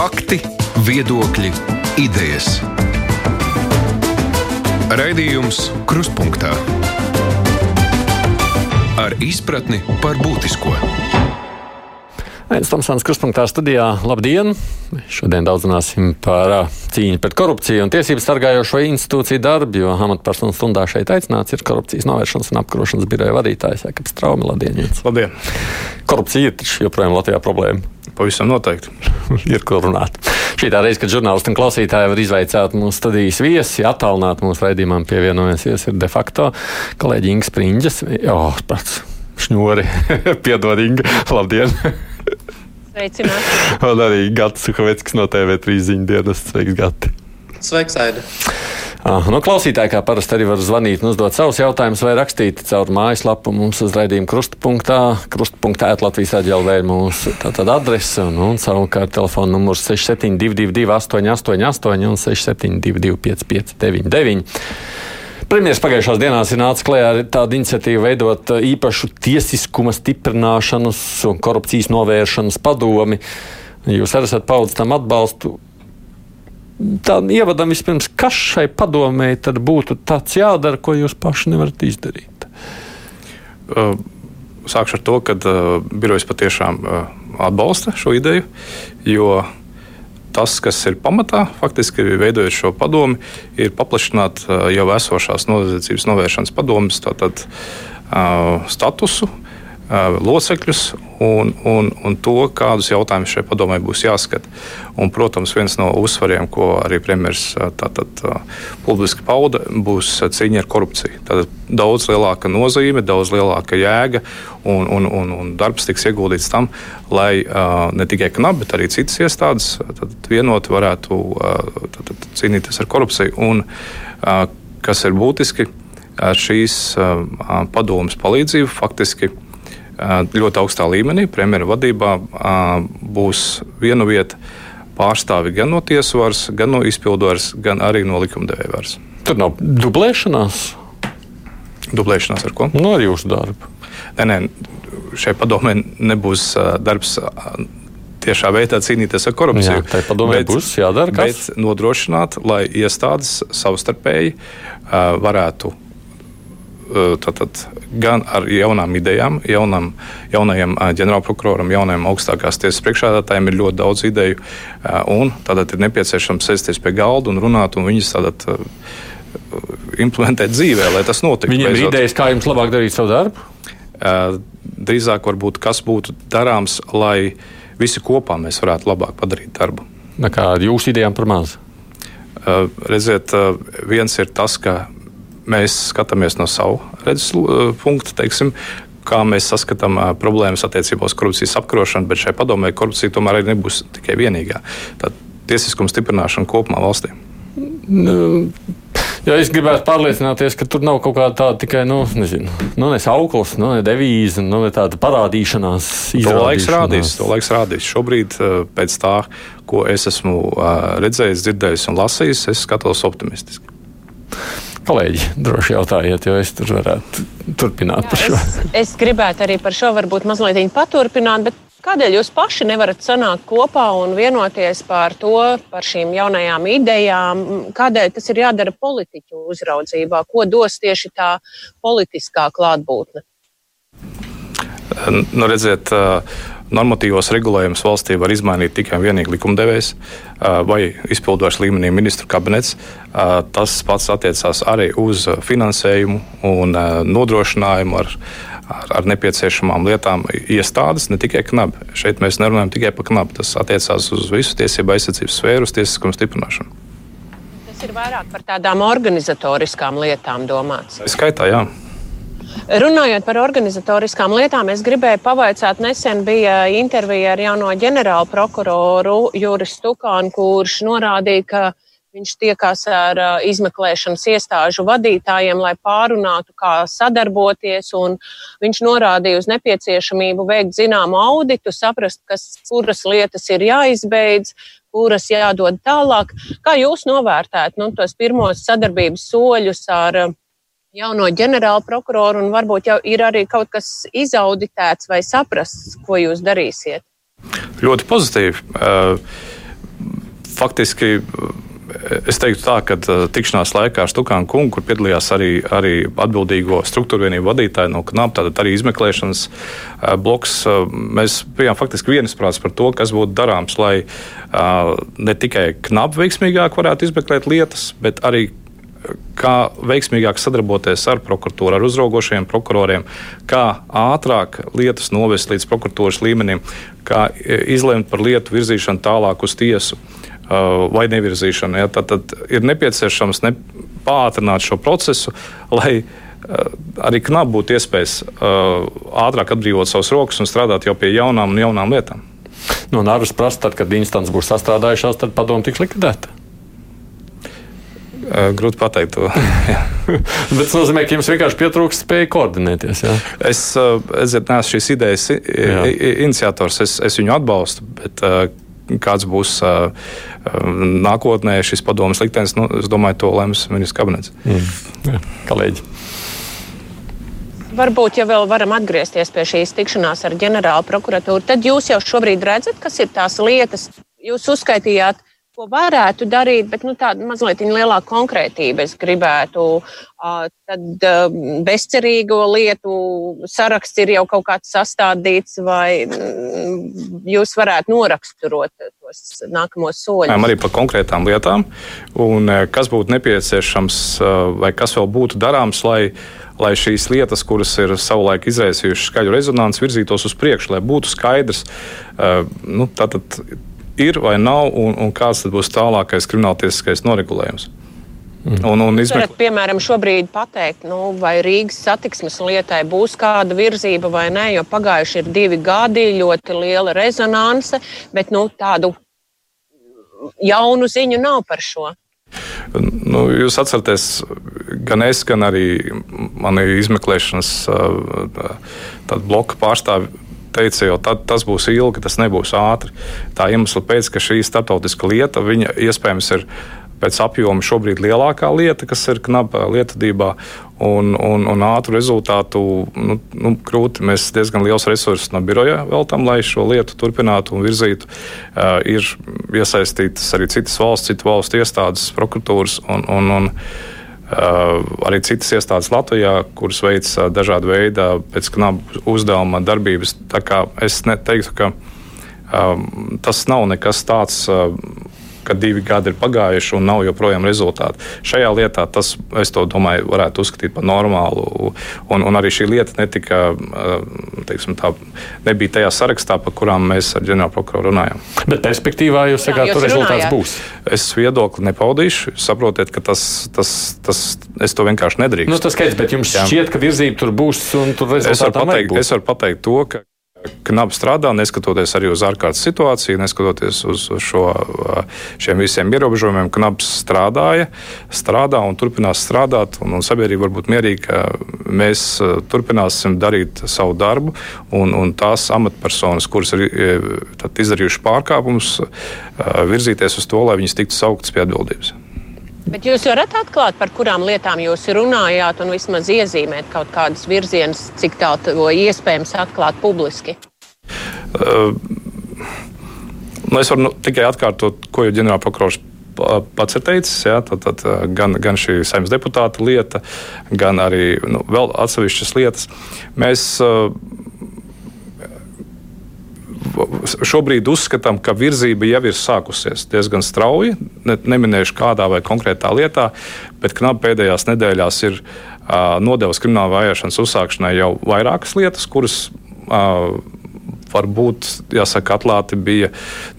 Fakti, viedokļi, idejas. Raidījums Kruspunkta ar izpratni par būtisko. Aizsmeļamies Tomsons Kruspunkta studijā. Labdien! Šodien daudz runāsim par cīņu pret korupciju un tiesību sargājošo institūciju darbu, jo amatpersonu stundā šeit aicināts ir korupcijas novēršanas un apkarošanas biroja vadītājs Jākaps Traumi. Labdien! Jums. Labdien! Korupcija ir joprojām Latvijā problēma. Pavisam noteikti. ir ko runāt. Šī tā reize, kad žurnālisti un klausītāji var izvaicāt mūsu studijas viesi, attālināt mūsu raidījumam pievienojusies, ir de facto kolēģi Inga Spriņģis. Jā, pats šņori. Piedod, Inga. Labdien! Sveicināti! Un arī Gatis Suhaveckis no TV3 ziņu dienas. Sveiks, Gati! Sveiks, Aida! Ah, no klausītāji, kā parasti, arī var zvanīt un uzdot savus jautājumus, vai rakstīt caur mājaslapu mums uz raidījuma krustpunktā. Krustpunktā Latvijas aģēlvē ir mūsu adrese un, un savukārt telefona numurs 6722, 888 un 672, 559. Premjeras pagājušās dienās ir nācis klajā ar tādu iniciatīvu veidot īpašu tiesiskuma stiprināšanas un korupcijas novēršanas padomi. Jūs arī esat paudis tam atbalstu. Tā ievadam vispirms, kas šai padomē tad būtu tāds jādara, ko jūs paši nevarat izdarīt? Uh, sākšu ar to, ka uh, birojas patiešām uh, atbalsta šo ideju, jo tas, kas ir pamatā, faktiski veidojot šo padomu, ir paplašināt jau esošās noziedzības novēršanas padomus uh, statusu, uh, locekļus un, un, un to, kādus jautājumus šai padomai būs jāskata. Un, protams, viens no uzsvariem, ko arī premjerministrs publiski pauda, būs cīņa ar korupciju. Tātad daudz lielāka nozīme, daudz lielāka jēga un, un, un, un darbs tiks ieguldīts tam, lai ne tikai KNAB, bet arī citas iestādes vienoti varētu tātad, cīnīties ar korupciju. Un, kas ir būtiski, ar šīs padomas palīdzību faktiski ļoti augstā līmenī, premjera vadībā, būs viena vieta pārstāvi gan no tiesvaras, gan no izpildvaras, gan arī no likumdevēja varas. Tur nav dublēšanās. Dublēšanās ar ko? No nu, jūsu darba. Nē, nē, šai padomē nebūs darbs tiešā veidā cīnīties ar korupciju. Jā, tā padomē bet, būs jādara. Kas? Bet nodrošināt, lai iestādes savstarpēji uh, varētu tātad, gan ar jaunām idejām, jaunam, jaunajam ģenerālprokuroram, jaunajam augstākās tiesas priekšādātājiem ir ļoti daudz ideju. Un tātad ir nepieciešams sēsties pie galda un runāt, un viņas tātad implementēt dzīvē, lai tas notiktu. Viņiem ir idejas, kā jums labāk darīt savu darbu? Drīzāk, varbūt, kas būtu darāms, lai visi kopā mēs varētu labāk padarīt darbu. Kā ar jūsu idejām par maz? Redziet, viens ir tas, ka mēs skatāmies no savu redzes uh, punktu, teiksim, kā mēs saskatām uh, problēmas attiecībā uz korupcijas apkarošanu, bet šai padomē korupcija tomēr arī nebūs tikai vienīgā. Tā tiesiskuma stiprināšana kopumā valstī. Nu, ja es gribētu pārliecināties, ka tur nav kaut kāda tāda tikai, nu, nezinu, nu, ne auklis, nu, ne devīze, nu, ne tāda parādīšanās. To laiks rādīs, to laiks rādīs. Šobrīd, uh, pēc tā, ko es esmu redzējis, dzirdējis un lasījis, es skatos optimistiski. Kolēģi, droši jautājiet, jo es tur varētu turpināt Jā, par šo. Es, es gribētu arī par šo varbūt mazliet paturpināt, bet kādēļ jūs paši nevarat sanākt kopā un vienoties par to, par šīm jaunajām idejām? Kādēļ tas ir jādara politiķu uzraudzībā? Ko dos tieši tā politiskā klātbūtne? Nu, redziet, uh, normatīvos regulējumus valstī var izmainīt tikai un vienīgi likumdevējs vai izpildošs līmenī ministru kabinets. Tas pats attiecās arī uz finansējumu un nodrošinājumu ar, ar, ar nepieciešamām lietām iestādes, ne tikai KNAB. Šeit mēs nerunājam tikai par KNAB. Tas attiecās uz visu tiesību aizsardzības sfēru, uz tiesiskumu stiprināšanu. Tas ir vairāk par tādām organizatoriskām lietām domāts. Skaitā, jā. Runājot par organizatoriskām lietām, es gribēju pavaicāt, nesen bija intervija ar jauno ģenerālu prokuroru Juris Stukānu, kurš norādīja, ka viņš tiekās ar izmeklēšanas iestāžu vadītājiem, lai pārunātu, kā sadarboties, un viņš norādīja uz nepieciešamību veikt zināmu auditu, saprast, kas, kuras lietas ir jāizbeidz, kuras jādod tālāk. Kā jūs novērtējat nu, tos pirmos sadarbības soļus ar jauno ģenerālu prokuroru, un varbūt jau ir arī kaut kas izauditēts vai saprasts, ko jūs darīsiet? Ļoti pozitīvi. Uh, faktiski es teiktu tā, ka tikšanās laikā ar Stukānu kungu, kur piedalījās arī, arī atbildīgo struktūru vienību vadītāji no KNAP, tātad arī izmeklēšanas bloks, mēs bijām faktiski vienisprāts par to, kas būtu darāms, lai ne tikai KNAP veiksmīgāk varētu izmeklēt lietas, bet arī kā veiksmīgāk sadarboties ar prokuratūru, ar uzraugošiem prokuroriem, kā ātrāk lietas novest līdz prokuratūras līmenim, kā izlemt par lietu virzīšanu tālāk uz tiesu. Uh, vai nevirzīšana. Ja, tad, tad ir nepieciešams ne, pātrināt šo procesu, lai uh, arī knap būtu iespējas ātrāk atbrīvot savus rokas un strādāt jau pie jaunām un jaunām lietām. No Nāras prasa, tad, kad instants būs sastrādājušās, tad padomu tiks likvidēta. Grūti pateikt to. Bet tas nozīmē, ka jums vienkārši pietrūkst spēja koordinēties. Jā? Es, es neesmu šīs idejas jā. iniciators, es, es viņu atbalstu. Bet, kāds būs uh, nākotnē šis padomus liktenis, nu, es domāju, to lems ministrs kabinets. Mm. Kolēģi. Varbūt, ja vēl varam atgriezties pie šīs tikšanās ar ģenerālu prokuratūru, tad jūs jau šobrīd redzat, kas ir tās lietas, jūs uzskaitījāt ko varētu darīt, bet nu, tāda mazliet lielāka konkrētība. Es gribētu, uh, tad uh, bezcerīgo lietu saraksts ir jau kaut kāds sastādīts, vai mm, jūs varētu noraksturot tos nākamos soļus. Arī par konkrētām lietām, un kas būtu nepieciešams, vai kas vēl būtu darāms, lai lai šīs lietas, kuras ir savulaik izraisījušas skaļu rezonanci, virzītos uz priekšu, lai būtu skaidrs, nu, tātad ir vai nav, un, un kāds būs tālākais krimināltiesiskais noregulējums. Mm. Un, un izmek... varat, piemēram, šobrīd pateikt, nu, vai Rīgas satiksmes lietai būs kāda virzība vai nē, jo pagājuši ir divi gadi, ļoti liela rezonance, bet nu, tādu jaunu ziņu nav par šo. Nu, jūs atceraties, gan es, gan arī mani izmeklēšanas bloka pārstāvji teica, jo tad, tas būs ilgi, tas nebūs ātri. Tā iemesla pēc, ka šī starptautiska lieta, viņa iespējams ir pēc apjoma šobrīd lielākā lieta, kas ir knapa lietotībā. Un, un, un ātru rezultātu nu, nu, grūti. Mēs diezgan liels resursus no biroja veltam, lai šo lietu turpinātu un virzītu. Uh, ir iesaistītas arī citas valsts, citu valstu iestādes, prokuratūras un, un, un arī citas iestādes Latvijā, kuras veic dažādu veidu pēc knaba uzdevuma darbības. Tā kā es neteiktu, ka um, tas nav nekas tāds. Uh, ka divi gadi ir pagājuši un nav joprojām rezultāti. Šajā lietā tas, es domāju, varētu uzskatīt par normālu. Un, un arī šī lieta netika, teiksim, tā, nebija tajā sarakstā, par kurām mēs ar ģenerālprokuroru runājam. Bet perspektīvā jūs sakāt, ka rezultāts runājāt. būs? Es viedokli nepaudīšu. Saprotiet, ka tas, tas, tas es to vienkārši nedrīkstu. Nu, tas skaidrs, bet jums Jā. šķiet, ka virzība tur būs un tur rezultātā es varu pateikt, es varu pateikt to, ka Knapi strādā, neskatoties arī uz ārkārtas situāciju, neskatoties uz šo, šiem visiem ierobežojumiem. Knaps strādāja, strādā un turpinās strādāt. Un, un sabiedrība var būt mierīga, ka mēs turpināsim darīt savu darbu. Un, un tās amatpersonas, kuras ir izdarījušas pārkāpumus, virzīties uz to, lai viņas tiktu sauktas pie atbildības. Bet jūs varat atklāt, par kurām lietām jūs runājāt, un vismaz iezīmēt kaut kādus virzienus, cik tālu iespējams atklāt publiski? Uh, nu es varu nu, tikai atkārtot, ko jau ģenerālprokurors pats ir teicis. Ja, tad, tad, gan, gan šī saimnes deputāta lieta, gan arī nu, vēl atsevišķas lietas. Mēs uh, šobrīd uzskatām, ka virzība jau ir sākusies diezgan strauji. Ne, neminēšu kādā vai konkrētā lietā, bet knapi pēdējās nedēļās ir uh, nodevis krimināla vajāšanas uzsākšanai jau vairākas lietas, kuras. Uh, varbūt, jāsaka, atklāti bija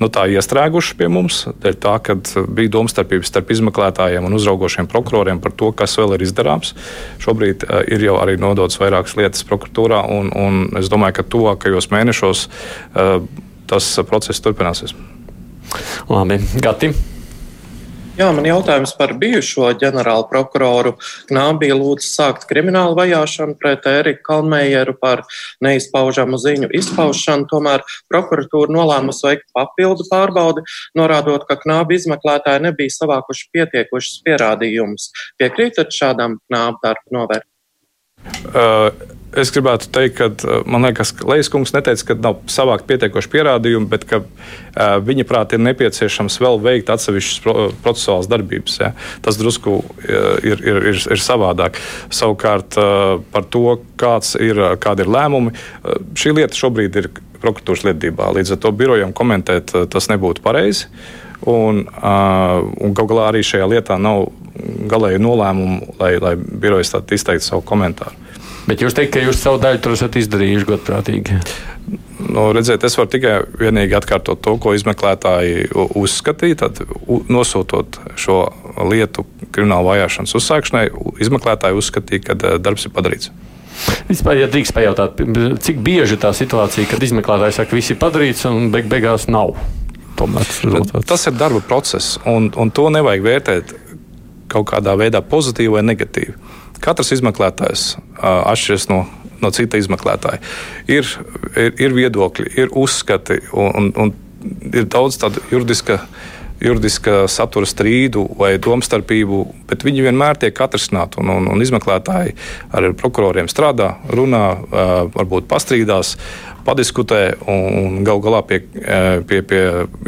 nu, iestrēguši pie mums. Dēļ tā, ka bija domstarpības starp izmeklētājiem un uzraugošiem prokuroriem par to, kas vēl ir izdarāms. Šobrīd uh, ir jau arī nodotas vairākas lietas prokuratūrā, un, un es domāju, ka tuvākajos mēnešos uh, tas process turpināsies. Labi, Gati. Jā, man jautājums par bijušo ģenerālu prokuroru. Knābija lūdzu sākt kriminālu vajāšanu pret Eriku Kalmējeru par neizpaužamu ziņu izpaušanu. Tomēr prokuratūra nolēmusi veikt papildu pārbaudi, norādot, ka Knāba izmeklētāji nebija savākuši pietiekušas pierādījumus. Piekrītat šādam Knāba darba novērtējumam? Uh Es gribētu teikt, ka uh, man liekas, ka Lejas kungs neteica, ka nav savākt pietiekoši pierādījumi, bet ka uh, viņa prāt ir nepieciešams vēl veikt atsevišķas pro, procesuālas darbības. Ja. Tas drusku uh, ir, ir, ir, ir savādāk. Savukārt uh, par to, kāds ir, kādi ir lēmumi, uh, šī lieta šobrīd ir prokuratūras lietībā. Līdz ar to birojam komentēt uh, tas nebūtu pareizi. Un, uh, un galu galā arī šajā lietā nav galēju nolēmumu, lai, lai birojas izteiktu savu komentāru. Bet jūs teikt, ka jūs savu daļu tur esat izdarījuši godprātīgi. Nu, redziet, es varu tikai vienīgi atkārtot to, ko izmeklētāji uzskatīja. Tad, nosūtot šo lietu krimināla vajāšanas uzsākšanai, izmeklētāji uzskatīja, ka eh, darbs ir padarīts. Vispār, ja drīkst pajautāt, cik bieži tā situācija, kad izmeklētājs saka, ka viss ir padarīts un beig beigās nav? Tas ir darba process, un, un to nevajag vērtēt kaut kādā veidā pozitīvi vai negatīvi. Katrs izmeklētājs atšķiras no, no cita izmeklētāja. Ir, ir, ir viedokļi, ir uzskati un, un, un ir daudz tādu juridiska juridiska satura strīdu vai domstarpību, bet viņi vienmēr tiek atrisināti. Un, un, un izmeklētāji ar prokuroriem strādā, runā, varbūt pastrīdās, padiskutē un gal galā pie, e, pie, pie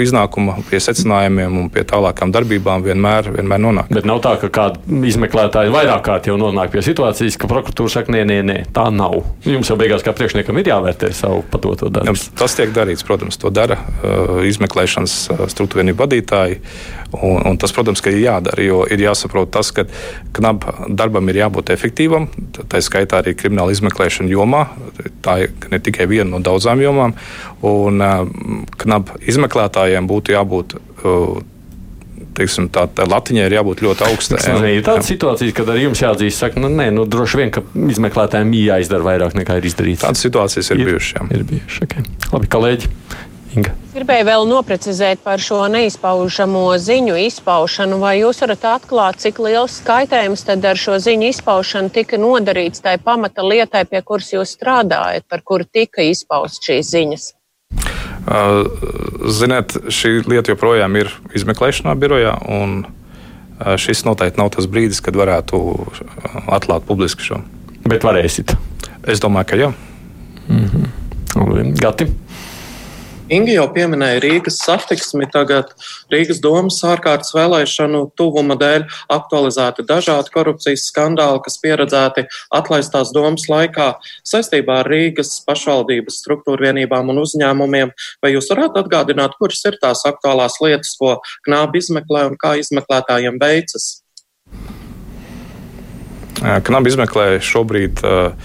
iznākuma, pie secinājumiem un pie tālākām darbībām vienmēr, vienmēr nonāk. Bet nav tā, ka kāda izmeklētāja vairāk kārt jau nonāk pie situācijas, ka prokuratūra saka, nē, nē, nē, tā nav. Jums jau beigās kā priekšniekam ir jāvērtē savu padoto darbu. Tas tiek darīts, protams, to dara uh, izmeklēšanas uh, struktūra vienību vadītāji. Un, un tas, protams, ir jādara, jo ir jāsaprot tas, ka knaba darbam ir jābūt efektīvam. Tā skaitā arī krimināla izmeklēšana jomā. Tā ir ne tikai viena no daudzām jomām. Un uh, knaba izmeklētājiem būtu jābūt. Uh, teiksim, tā, tā latiņai ir jābūt ļoti augstai. Tas ir tāda situācija, kad arī jums jāatzīst, ka nu, nē, nu, droši vien, ka izmeklētājiem jāizdara vairāk nekā ir izdarīts. Tādas situācijas ir, ir bijušas. Jā. Ir bijušas. Okay. Labi, kolēģi. Inga. Gribēju vēl noprecizēt par šo neizpaužamo ziņu izpaušanu. Vai jūs varat atklāt, cik liels skaitējums tad ar šo ziņu izpaušanu tika nodarīts tai pamata lietai, pie kuras jūs strādājat, par kuru tika izpaust šīs ziņas? Ziniet, šī lieta joprojām ir izmeklēšanā birojā, un šis noteikti nav tas brīdis, kad varētu atklāt publiski šo. Bet varēsit? Es domāju, ka jā. Mm -hmm. Gati. Ingi jau pieminēja Rīgas satiksmi. Tagad Rīgas domas ārkārtas vēlēšanu tuvuma dēļ aktualizēti dažādi korupcijas skandāli, kas pieredzēti atlaistās domas laikā saistībā ar Rīgas pašvaldības struktūra vienībām un uzņēmumiem. Vai jūs varētu atgādināt, kuras ir tās aktuālās lietas, ko knābi izmeklē un kā izmeklētājiem veicas? Knabi izmeklē šobrīd uh,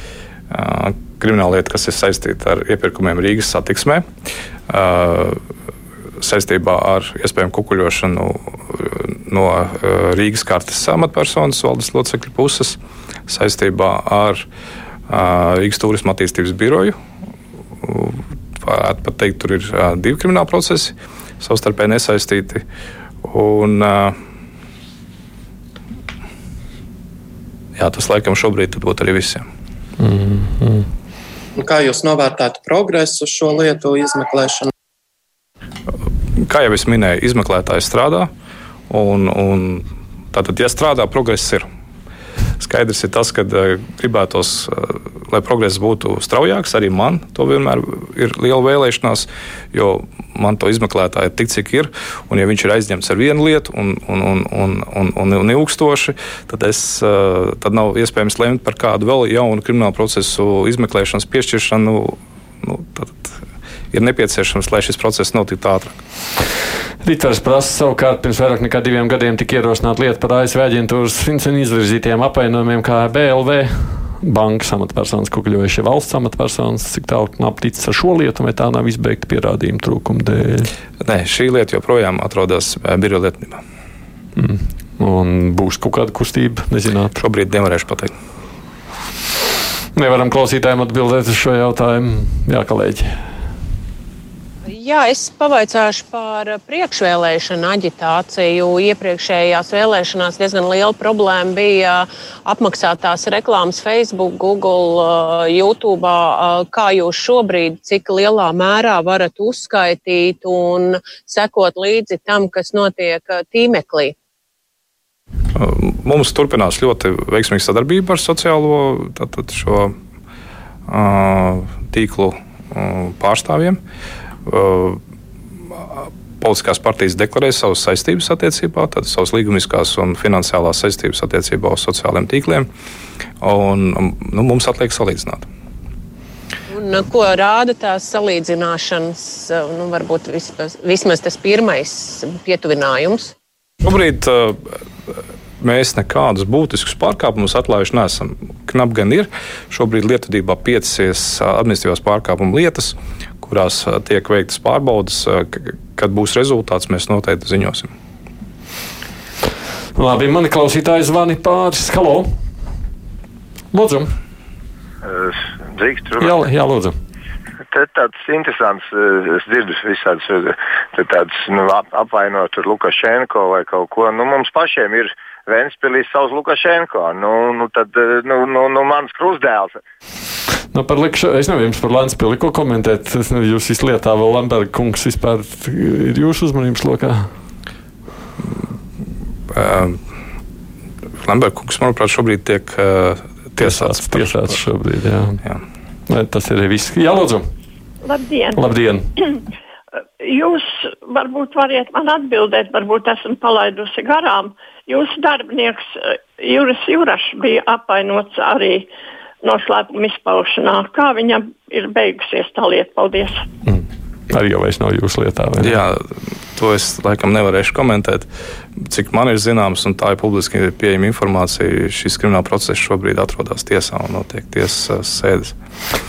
uh, krimināllieta, kas ir saistīta ar iepirkumiem Rīgas satiksmē. Saistībā ar iespējamu kukuļošanu no Rīgas kartes amatpersonas valdes locekļu puses, saistībā ar Rīgas turisma attīstības biroju. Varētu pat teikt, tur ir divi krimināli procesi, savstarpēji nesaistīti. Un, jā, tas laikam šobrīd būtu arī visiem. Mm -hmm. Kā jūs novērtētu progresu šo lietu izmeklēšanu? Kā jau es minēju, izmeklētājs strādā. Un, un tātad, ja strādā, progress ir. Skaidrs ir tas, ka uh, gribētos, uh, lai progress būtu straujāks. Arī man to vienmēr ir liela vēlēšanās, jo man to izmeklētāji ir tik, cik ir. Un, ja viņš ir aizņemts ar vienu lietu un, un, un, un, un, un, un ilgstoši, tad, es, uh, tad nav iespējams lemt par kādu vēl jaunu kriminālu procesu izmeklēšanas piešķiršanu. Nu, tad, ir nepieciešams, lai šis process notiktu ātrāk. Ritvers prasa savukārt pirms vairāk nekā diviem gadiem tika ierosināta lieta par ASV aģentūras Fincena izvirzītiem apvainojumiem kā BLV. Bankas amatpersonas kukuļojušie valsts amatpersonas, cik tālu knapi ticis ar šo lietu, vai tā nav izbeigta pierādījuma trūkuma dēļ? Nē, šī lieta joprojām atrodas eh, biroja lietnībā. Mm. Un būs kaut kāda kustība, nezināt. Šobrīd nevarēšu pateikt. Nevaram klausītājiem atbildēt uz šo jautājumu. Jā, kolēģi. Jā, es pavaicāšu par priekšvēlēšanu aģitāciju. Iepriekšējās vēlēšanās diezgan liela problēma bija apmaksātās reklāmas Facebook, Google, uh, YouTube. Uh, kā jūs šobrīd, cik lielā mērā varat uzskaitīt un sekot līdzi tam, kas notiek uh, tīmeklī? Mums turpinās ļoti veiksmīga sadarbība ar sociālo tātad, šo tīklu pārstāvjiem. Politiskās partijas deklarē savas saistības attiecībā, tad savas līgumiskās un finansiālās saistības attiecībā uz sociālajiem tīkliem. Un, nu, mums atliek salīdzināt. Un, ko rāda tās salīdzināšanas, nu, varbūt vismaz, vismaz tas pirmais pietuvinājums? Šobrīd uh, mēs nekādus būtiskus pārkāpumus atlaiduši neesam. Knap gan ir. Šobrīd lietotībā piecas administratīvās pārkāpuma lietas, kurās tiek veiktas pārbaudas. Kad būs rezultāts, mēs noteikti ziņosim. Labi, mani klausītāji zvani pāris. Halo! Lūdzu! Drīkst, jā, jā, lūdzu te tāds interesants, es dzirdu visādus tādus nu, apvainot Lukašenko vai kaut ko. Nu, mums pašiem ir Ventspilī savs Lukašenko. Nu, nu, tad, nu, nu, nu mans krustdēls. Nu, par likšu, es nezinu, jums par Latviju ko komentēt. Es nezinu, jūs izlietā vēl Lamberga kungs vispār ir jūsu uzmanības lokā. Uh, Lamberga kungs, manuprāt, šobrīd tiek uh, tiesāts. Tiesāts šobrīd, jā. jā. Vai tas ir viss? Jā, lūdzu. Labdien! Labdien. Jūs varbūt variet man atbildēt, varbūt esmu palaidusi garām. Jūsu darbinieks eh, Juris Jurašs bija apvainots arī noslēpuma izpaušanā. Kā viņam ir beigusies tā lieta? Paldies! Mm. Arī jau vairs nav jūsu lietā. Jā, to es laikam nevarēšu komentēt. Cik man ir zināms, un tā ir publiski pieejama informācija, šis krimināla process šobrīd atrodas tiesā un notiek tiesas sēdes.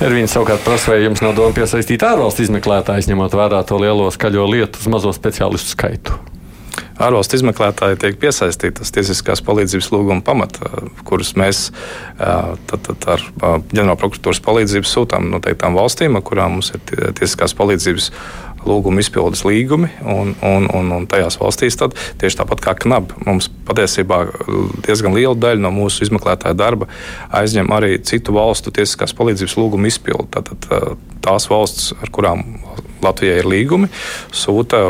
Ervīns savukārt prasa, vai jums nav doma piesaistīt ārvalstu izmeklētājus, ņemot vērā to lielo skaļo lietu uz mazo speciālistu skaitu ārvalstu izmeklētāji tiek piesaistīti tas tiesiskās palīdzības lūguma pamata, kurus mēs tad, tad ar ģenerāla prokuratūras palīdzību sūtām noteiktām valstīm, kurām mums ir tiesiskās palīdzības lūguma izpildes līgumi, un, un, un, un tajās valstīs tad, tieši tāpat kā KNAB, mums patiesībā diezgan liela daļa no mūsu izmeklētāja darba aizņem arī citu valstu tiesiskās palīdzības lūguma izpildi. Tātad tās valsts, ar kurām Latvijai ir līgumi, sūta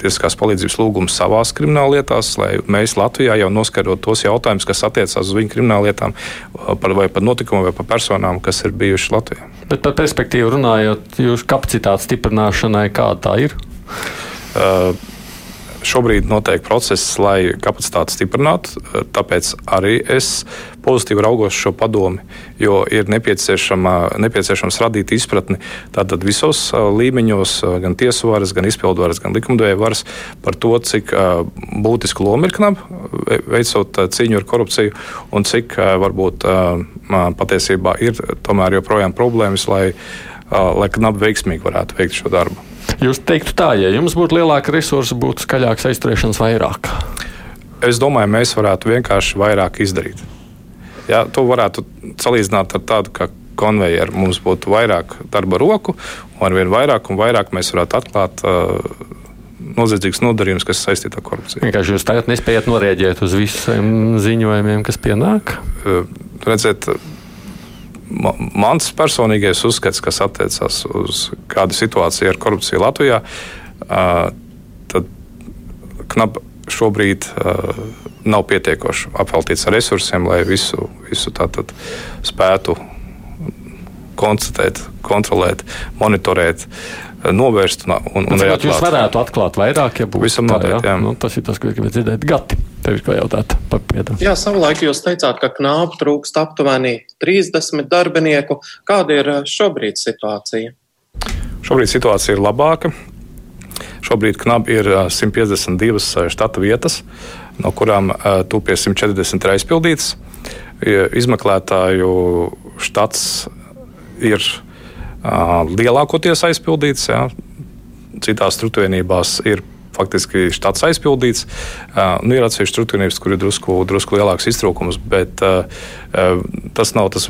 tiesiskās palīdzības lūgumus savās krimināllietās, lai mēs Latvijā jau noskaidrotu tos jautājumus, kas attiecās uz viņu krimināllietām, par, vai par notikumiem, vai par personām, kas ir bijušas Latvijā. Bet par perspektīvu runājot, jūsu kapacitātes stiprināšanai, kāda tā ir? Uh, šobrīd notiek process, lai kapacitāti stiprinātu. Tāpēc arī es pozitīvi raugos šo padomu, jo ir nepieciešams radīt izpratni tātad visos līmeņos, gan tiesu varas, gan izpildu varas, gan likumdevēja varas par to, cik būtisku lomu ir knab, veicot cīņu ar korupciju, un cik varbūt patiesībā ir tomēr joprojām problēmas, lai, lai knab veiksmīgi varētu veikt šo darbu. Jūs teiktu tā, ja jums būtu lielāka resursa, būtu skaļāks aizturēšanas vairāk. Es domāju, mēs varētu vienkārši vairāk izdarīt. Ja, to varētu salīdzināt ar tādu, ka konvejeru mums būtu vairāk darba roku, un ar vien vairāk un vairāk mēs varētu atklāt uh, noziedzīgs nodarījums, kas saistīts ar korupciju. Vienkārši jūs tagad nespējat norēģēt uz visiem ziņojumiem, kas pienāk? Uh, redziet, mans personīgais uzskats, kas attiecas uz kādu situāciju ar korupciju Latvijā, tad knap šobrīd nav pietiekoši apveltīts ar resursiem, lai visu, visu tātad spētu konstatēt, kontrolēt, monitorēt. Novērst un, un, un arī jūs varētu atklāt vairāk, ja būtu visam noteikti. Jā. Nu, tas ir tas, ko gribētu dzirdēt. Gati, tev ir ko jautāt par piedu. Jā, savulaik jūs teicāt, ka knāpu trūkst aptuveni 30 darbinieku. Kāda ir šobrīd situācija? Šobrīd situācija ir labāka. Šobrīd knap ir 152 štata vietas, no kurām tūpīgi 140 ir aizpildītas. Izmeklētāju štats ir lielākoties aizpildīts. Jā. Citās struktūrvienībās ir faktiski štats aizpildīts. Uh, nu, ir atsevišķi struktūrvienības, kur ir drusku, drusku lielāks iztrūkums, bet uh, tas nav tas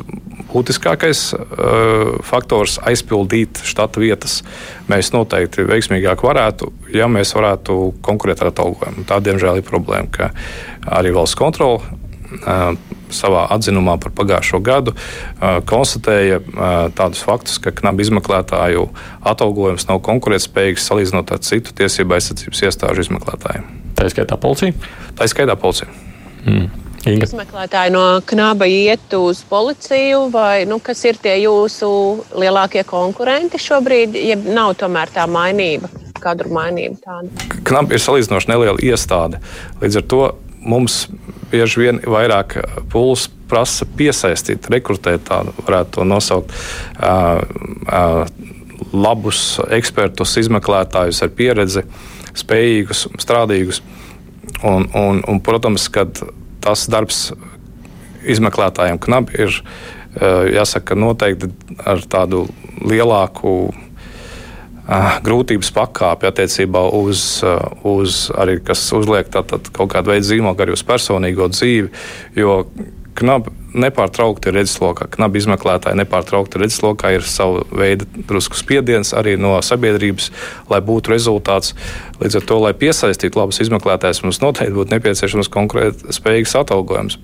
būtiskākais uh, faktors aizpildīt štata vietas. Mēs noteikti veiksmīgāk varētu, ja mēs varētu konkurēt ar atalgojumu. Tā, diemžēl, ir problēma, ka arī valsts kontrole savā atzinumā par pagājušo gadu konstatēja tādus faktus, ka knapi izmeklētāju atalgojums nav konkurētspējīgs salīdzinot ar citu tiesību aizsardzības iestāžu izmeklētājiem. Tā ir skaitā policija? Tā ir skaitā policija. Mm. Inga. izmeklētāji no knaba iet uz policiju, vai nu, kas ir tie jūsu lielākie konkurenti šobrīd, ja nav tomēr tā mainība, kadru mainība tāda? Knapa ir salīdzinoši neliela iestāde. Līdz ar to mums bieži vien vairāk pūles prasa piesaistīt, rekrutēt, tādu varētu to nosaukt. Uh, uh, labus ekspertus, izmeklētājus ar pieredzi, spējīgus, strādīgus. Un, un, un, protams, kad tas darbs izmeklētājiem knapi ir jāsaka, noteikti ar tādu lielāku grūtības pakāpi attiecībā uz, uz arī, kas uzliek tātad, kaut kādu veidu zīmogu arī uz personīgo dzīvi. Jo knapi nepārtraukti ir redzeslokā, knapi izmeklētāji nepārtraukti redzeslokā, ir sava veida drusku spiediens arī no sabiedrības, lai būtu rezultāts. Līdz ar to, lai piesaistītu labus izmeklētājus, mums noteikti būtu nepieciešams konkrēti spējīgs atalgojums.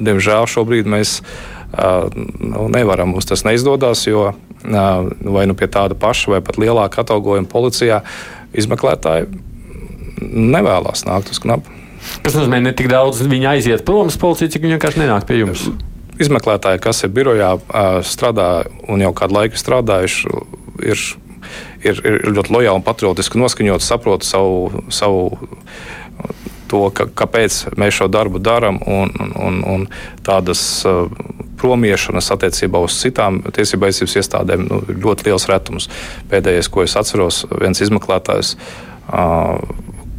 Diemžēl šobrīd mēs uh, nu, nevaram, mums tas neizdodas, jo vai nu pie tāda paša vai pat lielāka atalgojuma policijā izmeklētāji nevēlas nākt uz knapu. Tas nozīmē, ne tik daudz viņi aiziet prom uz policiju, cik viņi vienkārši nenāk pie jums. Izmeklētāji, kas ir birojā, strādā un jau kādu laiku strādājuši, ir, ir, ir ļoti lojāli un patriotiski noskaņoti, saprot savu, savu to, ka, kāpēc mēs šo darbu darām, un, un, un tādas uh, promiešanas attiecībā uz citām tiesību aizsardzības iestādēm nu, ir ļoti liels retums. Pēdējais, ko es atceros, viens izmeklētājs uh,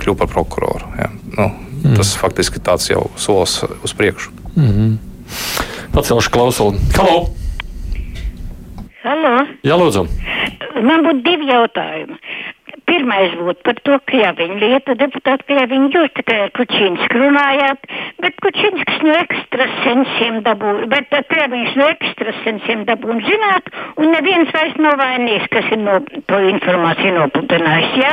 kļuva par prokuroru. Ja. Nu, Mm. Tas faktiski tāds jau solis uz priekšu. Mm -hmm. Pacelšu klausuli. Halo! Halo! Jā, lūdzu! Man būtu divi jautājumi. Pirmais būtu par to Krieviņu lietu. Deputāti Krieviņu, jūs tikai ar Kučīnsku runājāt, bet Kučīnsks no ekstrasensiem dabūja, bet Krieviņš no ekstrasensiem dabūja zināt, un neviens vairs nav vainīgs, kas ir no, to informāciju nopludinājis, ja?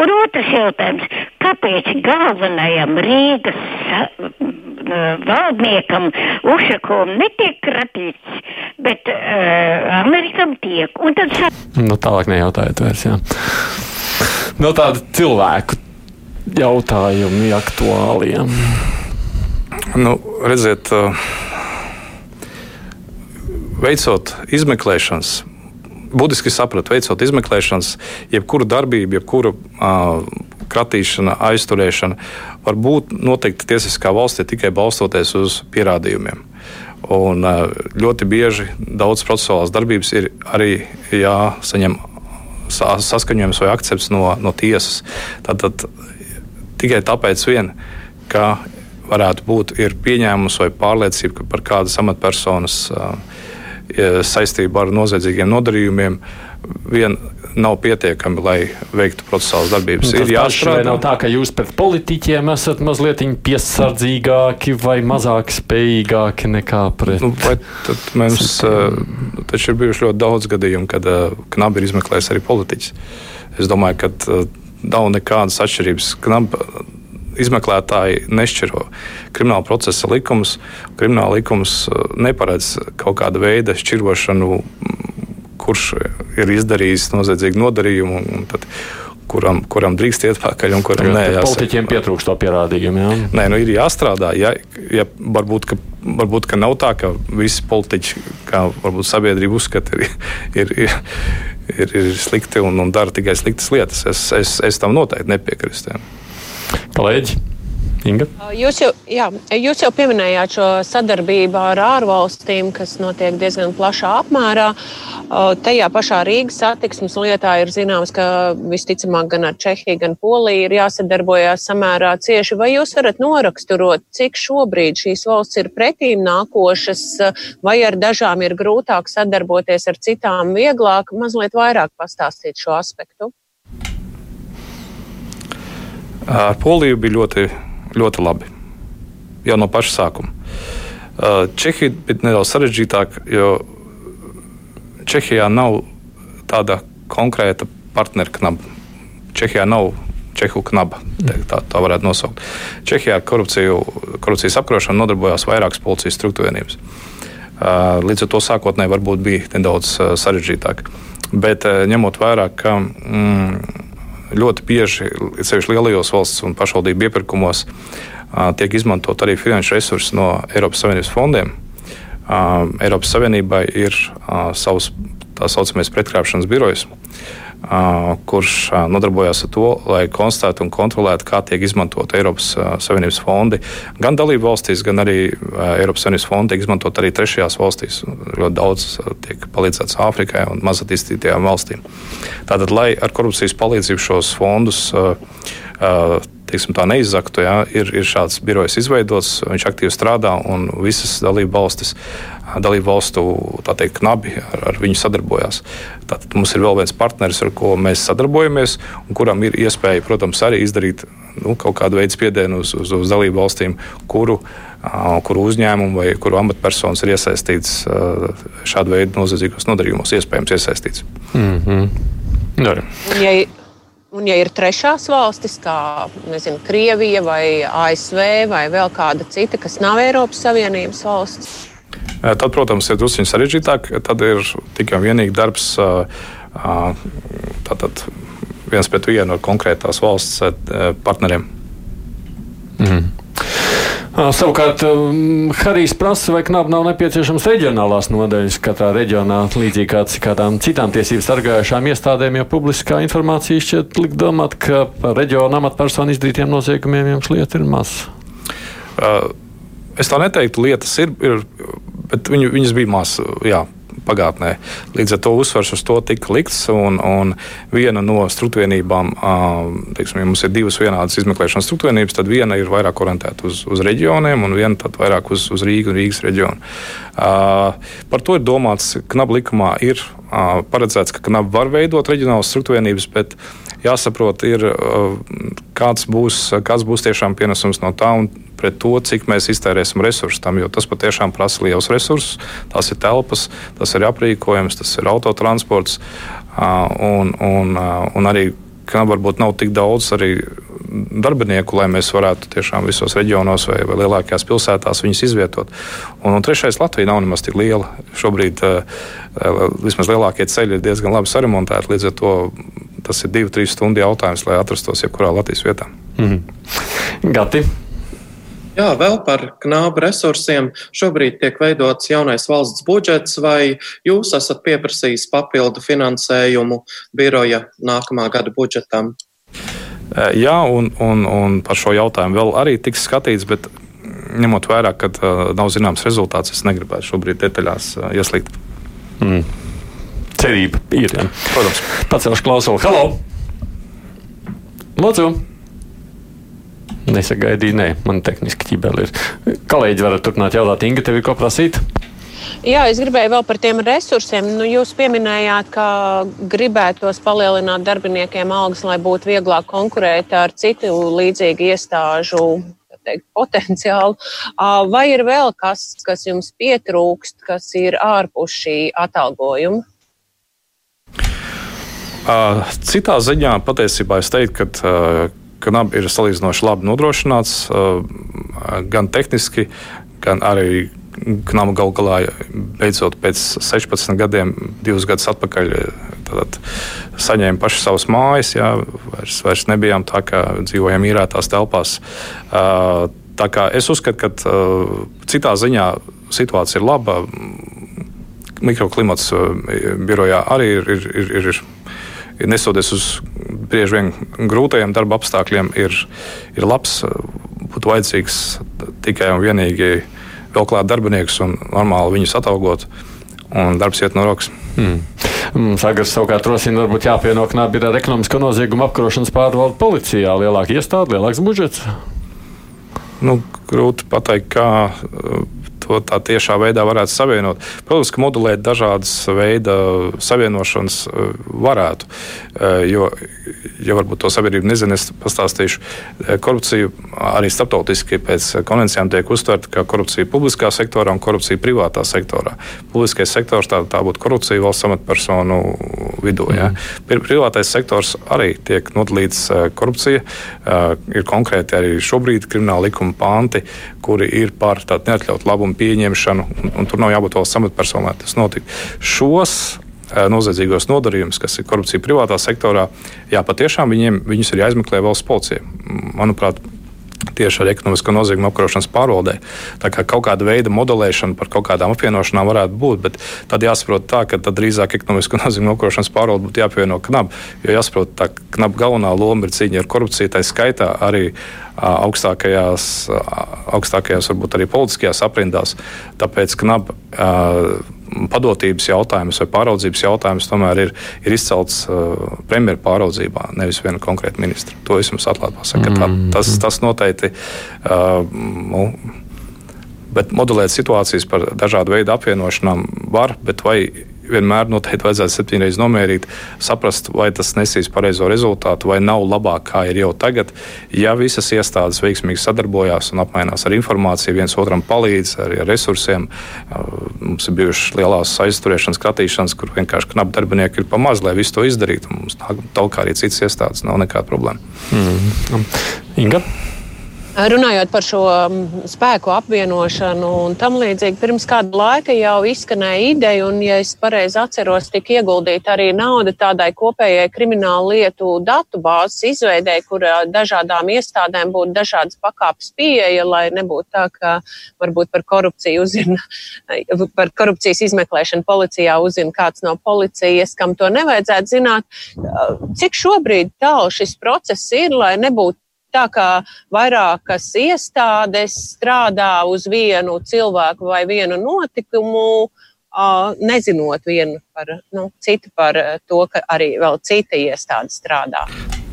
Un otrs jautājums, kāpēc galvenajam Rīgas valdniekam Ušakovam netiek kratīts, bet uh, Amerikam tiek? Un tad... Nu, tālāk nejautājiet vairs, jā no tāda cilvēku jautājumi aktuāliem. Nu, redziet, veicot izmeklēšanas, būtiski saprat, veicot izmeklēšanas, jebkura darbība, jebkura uh, kratīšana, aizturēšana var būt noteikti tiesiskā valstī tikai balstoties uz pierādījumiem. Un, uh, ļoti bieži daudz procesuālās darbības ir arī jāsaņem saskaņojums vai akcepts no, no tiesas. Tātad tikai tāpēc, vien, ka varētu būt pieņēmums vai pārliecība par kādas amatpersonas saistību ar noziedzīgiem nodarījumiem, vien nav pietiekami, lai veiktu procesuālas darbības. Nu, ir jāstrādā. Nav tā, ka jūs pret politiķiem esat mazliet piesardzīgāki vai mazāk spējīgāki nekā pret. Nu, tad mums taču ir bijuši ļoti daudz gadījumu, kad knabi ir izmeklējis arī politiķis. Es domāju, ka nav nekādas atšķirības. Knab, izmeklētāji nešķiro krimināla procesa likumus. Krimināla likums neparedz kaut kāda veida šķirošanu kurš ir izdarījis noziedzīgu nodarījumu. Tad, kuram, kuram drīkst iet pakaļ un kuram nē. Politiķiem pietrūkst to pierādījumu. Jā. Nē, nu ir jāstrādā. Ja, ja varbūt, ka, varbūt ka nav tā, ka visi politiķi, kā varbūt sabiedrība uzskata, ir, ir, ir, ir, ir slikti un, un dara tikai sliktas lietas. Es, es, es tam noteikti nepiekrīstu. Kolēģi! Inga? Jūs jau, jā, jūs jau pieminējāt šo sadarbību ar ārvalstīm, kas notiek diezgan plašā apmērā. Tajā pašā Rīgas satiksmes lietā ir zināms, ka visticamāk gan ar Čehiju, gan Poliju ir jāsadarbojas samērā cieši. Vai jūs varat noraksturot, cik šobrīd šīs valsts ir pretīm nākošas, vai ar dažām ir grūtāk sadarboties, ar citām vieglāk? Mazliet vairāk pastāstīt šo aspektu. Ar Poliju bija ļoti ļoti labi. Jau no paša sākuma. Uh, Čehija ir nedaudz sarežģītāka, jo Čehijā nav tāda konkrēta partneru knaba. Čehijā nav Čehu knaba, tā, tā varētu nosaukt. Čehijā ar korupciju, korupcijas apkarošanu nodarbojās vairākas policijas struktūrvienības. Uh, līdz ar to sākotnēji varbūt bija nedaudz uh, sarežģītāk. Bet ņemot vērā, ka mm, ļoti bieži, sevišķi lielajos valsts un pašvaldību iepirkumos, tiek izmantot arī finanšu resursi no Eiropas Savienības fondiem. Eiropas Savienībai ir savs tā saucamais pretkrāpšanas birojs, kurš nodarbojas ar to, lai konstatētu un kontrolētu, kā tiek izmantot Eiropas Savienības fondi. Gan dalību valstīs, gan arī Eiropas Savienības fondi tiek izmantot arī trešajās valstīs. Ļoti daudz tiek palīdzēts Āfrikai un mazattīstītajām valstīm. Tātad, lai ar korupcijas palīdzību šos fondus teiksim, tā neizzaktu, ja, ir, ir šāds birojs izveidots, viņš aktīvi strādā un visas dalību valstis dalību valstu teikt, knabi ar, ar viņu sadarbojās. Tātad mums ir vēl viens partneris, ar ko mēs sadarbojamies, un kuram ir iespēja, protams, arī izdarīt nu, kaut kādu veidu spiedienu uz, uz, uz dalību valstīm, kuru, kuru uzņēmumu vai kuru amatpersonas ir iesaistīts šādu veidu noziedzīgos nodarījumos, iespējams iesaistīts. Mm -hmm. ja, un, ja ir trešās valstis, kā nezinu, Krievija vai ASV vai vēl kāda cita, kas nav Eiropas Savienības valsts, Tad, protams, ir drusku sarežģītāk. Tad ir tikai vienīgi darbs tātad, viens pret vienu ar konkrētās valsts partneriem. Mm. Savukārt, Harijs prasa, vai knap nav nepieciešams reģionālās nodaļas katrā reģionā, līdzīgi kā kādām citām tiesību sargājušām iestādēm, jo publiskā informācija šķiet likt domāt, ka par reģionu amatpersonu izdarītiem noziegumiem jums lieta ir maz. Uh, es tā neteiktu, lietas ir, ir bet viņu, viņas bija maz. Jā, pagātnē. Līdz ar to uzsvars uz to tika likts. Un, un viena no struktūrvienībām, teiksim, ja mums ir divas vienādas izmeklēšanas struktūrvienības, tad viena ir vairāk orientēta uz, uz reģioniem, un viena vairāk uz, uz Rīgu un Rīgas reģionu. Par to ir domāts, ka NAB likumā ir paredzēts, ka NAB var veidot reģionālas struktūrvienības, bet jāsaprot, ir, kāds, būs, kāds būs tiešām pienesums no tā. Un, pret to, cik mēs iztērēsim resursus tam, jo tas patiešām prasa liels resursus. Tās ir telpas, tas ir aprīkojums, tas ir autotransports un, un, un arī ka varbūt nav tik daudz arī darbinieku, lai mēs varētu tiešām visos reģionos vai, vai lielākajās pilsētās viņus izvietot. Un, un trešais, Latvija nav nemaz tik liela. Šobrīd vismaz lielākie ceļi ir diezgan labi saremontēti. Līdz ar to tas ir divu, trīs stundu jautājums, lai atrastos jebkurā Latvijas vietā. Mm -hmm. Gati. Jā, vēl par knābu resursiem. Šobrīd tiek veidots jaunais valsts budžets, vai jūs esat pieprasījis papildu finansējumu biroja nākamā gada budžetam? Jā, un, un, un par šo jautājumu vēl arī tiks skatīts, bet ņemot vērā, ka uh, nav zināms rezultāts, es negribētu šobrīd detaļās uh, ieslīgt. Mm. Cerība ir. Jā. Protams. Pacelšu klausuli. Halo! Lūdzu! Nesagaidīju, nē, man tehniski ķibeli ir. Kolēģi varat turpināt jautāt, Inga, tev ir ko prasīt? Jā, es gribēju vēl par tiem resursiem. Nu, jūs pieminējāt, ka gribētos palielināt darbiniekiem algas, lai būtu vieglāk konkurēt ar citu līdzīgu iestāžu teikt, potenciālu. Vai ir vēl kas, kas jums pietrūkst, kas ir ārpus šī atalgojuma? Citā ziņā patiesībā es teiktu, ka ka NAB ir salīdzinoši labi nodrošināts gan tehniski, gan arī Knama gal galā beidzot pēc 16 gadiem, divus gadus atpakaļ, tad saņēma paši savas mājas. Jā, vairs, vairs nebijām tā, kā dzīvojam īrētās telpās. Tā kā es uzskatu, ka citā ziņā situācija ir laba. Mikroklimats birojā arī ir, ir, ir, ir nesoties uz bieži vien grūtajiem darba apstākļiem, ir, ir labs. Būtu vajadzīgs tikai un vienīgi vēl klāt darbiniekus un normāli viņus atalgot. Un darbs iet no rokas. Mm. Sagars savukārt rosina, varbūt jāpieno knābi ir ar ekonomisko noziegumu apkarošanas pārvaldu policijā. Lielāka iestāde, lielāks budžets. Nu, grūti pateikt, kā to tā tiešā veidā varētu savienot. Protams, ka modulēt dažādas veida savienošanas e, varētu, e, jo, ja varbūt to sabiedrība nezina, es pastāstīšu, e, korupcija arī starptautiski pēc konvencijām tiek uztverta kā korupcija publiskā sektorā un korupcija privātā sektorā. Publiskais sektors tā, tā būtu korupcija valsts amatpersonu vidū. Ja. Mm. Privātais sektors arī tiek nodalīts korupcija. Ir konkrēti arī šobrīd krimināla likuma panti, kuri ir par tādu neatļautu labumu pieņemšanu, un, un tur nav jābūt valsts amatpersonai, lai tas notiktu. Šos eh, noziedzīgos nodarījumus, kas ir korupcija privātā sektorā, jā, patiešām viņiem, viņus ir jāizmeklē valsts policija. Manuprāt, tieši ar ekonomisko noziegumu apkarošanas pārvaldē. Tā kā kaut kāda veida modelēšana par kaut kādām apvienošanām varētu būt, bet tad jāsaprot tā, ka drīzāk ekonomisko noziegumu apkarošanas pārvalde būtu jāapvieno knab. Jo jāsaprot, tā knab galvenā loma ir cīņa ar korupciju, tā skaitā arī augstākajās, augstākajās varbūt arī politiskajās aprindās. Tāpēc knab padotības jautājums vai pāraudzības jautājums tomēr ir, ir izcelts uh, premjeras pāraudzībā, nevis viena konkrēta ministra. To es jums atklāti pasaku. Mm. Tā, tas, tas noteikti. Uh, nu, Bet modelēt situācijas par dažādu veidu apvienošanām var, bet vai vienmēr noteikti vajadzētu septiņreiz nomērīt, saprast, vai tas nesīs pareizo rezultātu, vai nav labāk, kā ir jau tagad. Ja visas iestādes veiksmīgi sadarbojās un apmainās ar informāciju, viens otram palīdz arī ar resursiem, mums ir bijušas lielās aizturēšanas, kratīšanas, kur vienkārši knapi darbinieki ir pamaz, lai visu to izdarītu. Mums tālāk arī citas iestādes nav nekāda problēma. Mm -hmm. Inga? Runājot par šo mm, spēku apvienošanu un tam līdzīgi, pirms kāda laika jau izskanēja ideja, un, ja es pareizi atceros, tika ieguldīta arī nauda tādai kopējai kriminālu lietu datu bāzes izveidē, kur dažādām iestādēm būtu dažādas pakāpes pieeja, lai nebūtu tā, ka varbūt par korupciju uzzina, par korupcijas izmeklēšanu policijā uzzina kāds no policijas, kam to nevajadzētu zināt. Cik šobrīd tālu šis process ir, lai nebūtu tā, ka vairākas iestādes strādā uz vienu cilvēku vai vienu notikumu, nezinot vienu par nu, citu par to, ka arī vēl cita iestāde strādā.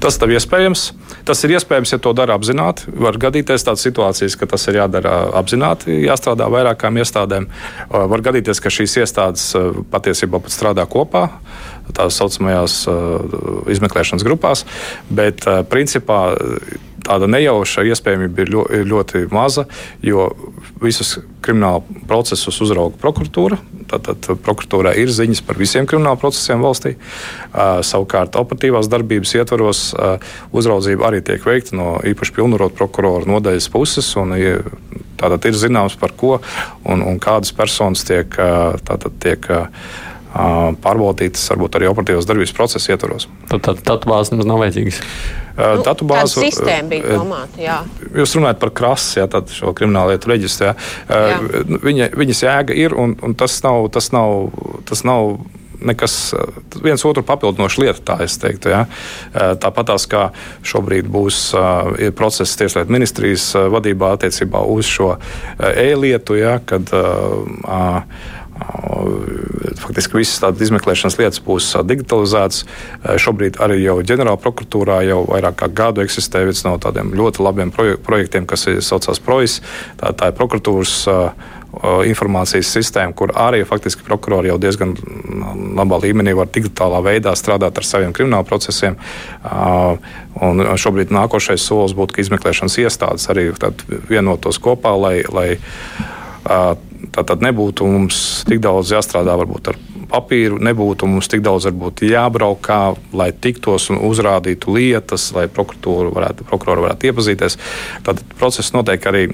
Tas ir iespējams. Tas ir iespējams, ja to dara apzināti. Var gadīties tādas situācijas, ka tas ir jādara apzināti, jāstrādā vairākām iestādēm. Var gadīties, ka šīs iestādes patiesībā pat strādā kopā, tā saucamajās izmeklēšanas grupās, bet principā tāda nejauša iespējamība ir ļoti, ļoti maza, jo visus kriminālu procesus uzrauga prokuratūra. Tātad prokuratūrā ir ziņas par visiem kriminālu procesiem valstī. Uh, savukārt, operatīvās darbības ietvaros uh, uzraudzība arī tiek veikta no īpaši pilnvarot prokurora nodaļas puses. Un, tātad ir zināms, par ko un, un kādas personas tiek, uh, tātad, tiek pārbaudītas varbūt arī operatīvās darbības procesa ietvaros. Tad datu bāzes nemaz nav vajadzīgas. Nu, datu bāzu sistēma bija domāta. Jā. Jūs runājat par krasi, jā, tad šo kriminālu lietu reģistrā. Nu, viņa, viņas jēga ir, un, un tas nav. Tas nav, tas nav nekas viens otru papildinoša lieta, tā es teiktu. Ja. Tāpat tās kā šobrīd būs process Tieslietu ministrijas vadībā attiecībā uz šo e-lietu, ja, kad uh, Faktiski visas tādas izmeklēšanas lietas būs digitalizētas. Šobrīd arī jau ģenerāla prokuratūrā jau vairāk kā gadu eksistē viens no tādiem ļoti labiem projektiem, kas saucās PROIS. Tā, tā ir prokuratūras informācijas sistēma, kur arī faktiski prokurori jau diezgan labā līmenī var digitālā veidā strādāt ar saviem krimināla procesiem. Un šobrīd nākošais solis būtu, ka izmeklēšanas iestādes arī vienotos kopā, lai, lai Tā tad nebūtu mums tik daudz jāstrādā varbūt ar papīru, nebūtu mums tik daudz varbūt, jābraukā, lai tiktos un uzrādītu lietas, lai varētu, prokurori varētu iepazīties. Tad process notiek arī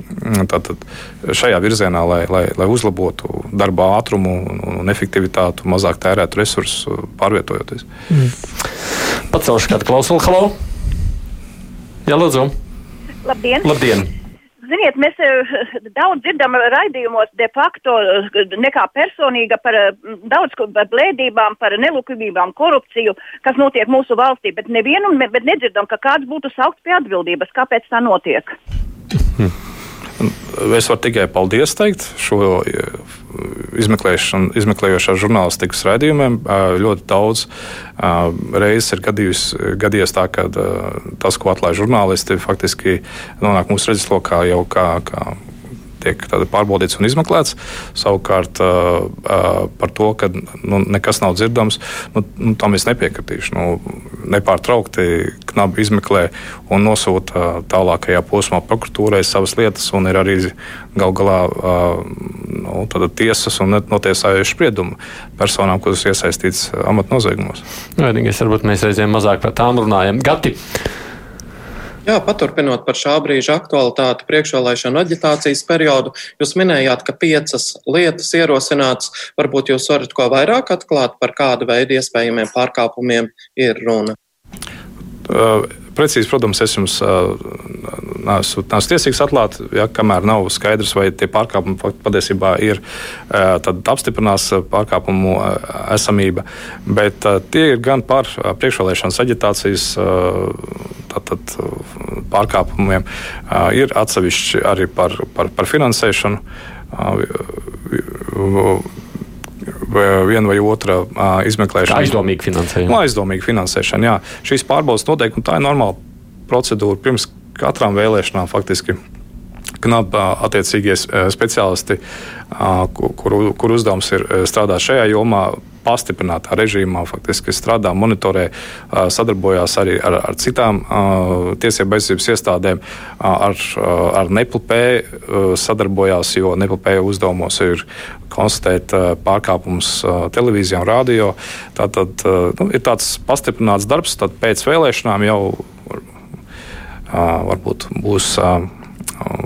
tātad, mm, šajā virzienā, lai, lai, lai uzlabotu darba ātrumu un efektivitāti, mazāk tērētu resursus pārvietojoties. Mm. Pacelšu kādu klausuli. Halo! Jā, lūdzu! Labdien! Labdien. Ziniet, mēs eh, daudz dzirdam raidījumos de facto eh, nekā personīga par eh, daudz par blēdībām, par nelukumībām, korupciju, kas notiek mūsu valstī, bet nevienu, bet nedzirdam, ka kāds būtu saukts pie atbildības, kāpēc tā notiek. Hmm. Es varu tikai paldies teikt šo izmeklējošā žurnālistikas raidījumiem. Ļoti daudz reizes ir gadījus, gadījies tā, ka tas, ko atklāja žurnālisti, faktiski nonāk mūsu redzeslokā jau kā, kā tiek pārbaudīts un izmeklēts. Savukārt par to, ka nu, nekas nav dzirdams, nu, nu, tam es nepiekritīšu. Nu, nepārtraukti knabi izmeklē un nosūta tālākajā posmā prokuratūrai savas lietas, un ir arī gal galā nu, tiesas un notiesājuši spriedumu personām, kuras iesaistītas amatnoziegumos. Vienīgais, varbūt mēs reizēm mazāk par tām runājam. Gati! Jā, paturpinot par šā brīža aktualitāti priekšvēlēšanu aģitācijas periodu, jūs minējāt, ka piecas lietas ierosināts. Varbūt jūs varat ko vairāk atklāt par kādu veidu iespējamiem pārkāpumiem ir runa. Precīzi, protams, es jums neesmu tiesīgs atklāt, ja, kamēr nav skaidrs, vai tie pārkāpumi patiesībā ir, apstiprinās pārkāpumu esamība. Bet tie ir gan par priekšvēlēšanas aģitācijas tātad, pārkāpumiem, ir atsevišķi arī par, par, par finansēšanu viena vai otra izmeklēšana. Aizdomīga finansēšana. No, nu, aizdomīga finansēšana, jā. Šīs pārbaudas noteikumi, tā ir normāla procedūra pirms katrām vēlēšanām faktiski. KNAB attiecīgie speciālisti, kur, kur uzdevums ir strādāt šajā jomā, pastiprinātā režīmā, faktiski strādā, monitorē, sadarbojās arī ar, ar citām tiesību aizsardzības iestādēm, ar, ar NEPLP sadarbojās, jo NEPLP uzdevumos ir konstatēt pārkāpumus televīzijā un radio. Tātad nu, ir tāds pastiprināts darbs, tad pēc vēlēšanām jau varbūt būs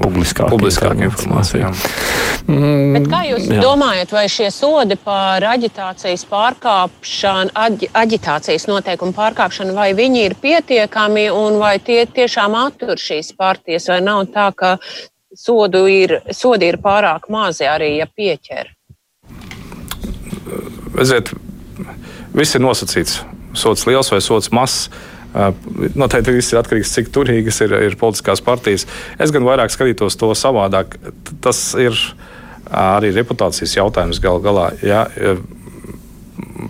publiskāka, publiskāka informācija. Mm, Bet kā jūs jā. domājat, vai šie sodi par aģitācijas pārkāpšanu, aģi, aģitācijas noteikumu pārkāpšanu, vai viņi ir pietiekami un vai tie tiešām attur šīs partijas, vai nav tā, ka sodu ir, sodi ir pārāk mazi arī, ja pieķer? Redziet, viss ir nosacīts. Sots liels vai sots mazs. Noteikti viss ir atkarīgs no cik turīgas ir, ir politiskās partijas. Es gan vairāk skatītos to savādāk. Tas ir arī reputācijas jautājums gal galā. Ja,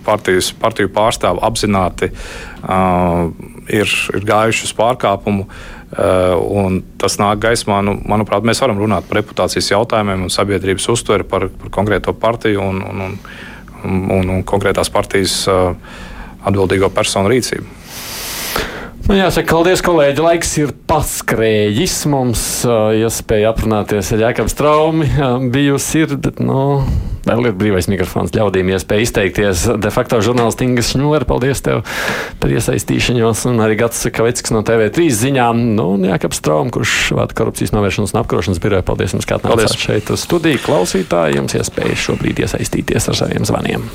partijas, partiju pārstāvi apzināti uh, ir, ir gājuši uz pārkāpumu. Uh, tas nāk gaismā. Nu, manuprāt, mēs varam runāt par reputācijas jautājumiem un sabiedrības uztveri par, par konkrēto partiju un, un, un, un, un konkrētās partijas uh, atbildīgo personu rīcību. Nu, jāsaka, paldies, kolēģi. Laiks ir paskrējis. Mums uh, iespēja aprunāties ar Jēkabu Straumi. Uh, bijusi ir, bet, nu, vēl ir brīvais mikrofons ļaudīm iespēja izteikties. De facto žurnālisti Inga Šņūra, paldies tev par iesaistīšanos. Un arī Gats Kaveckis no TV3 ziņām. Nu, un Jēkabs Straumi, kurš vada korupcijas novēršanas un apkarošanas biroja. Paldies jums, kā atnācāt šeit uz studiju. Klausītāji, jums iespēja šobrīd iesaistīties ar saviem zvaniem.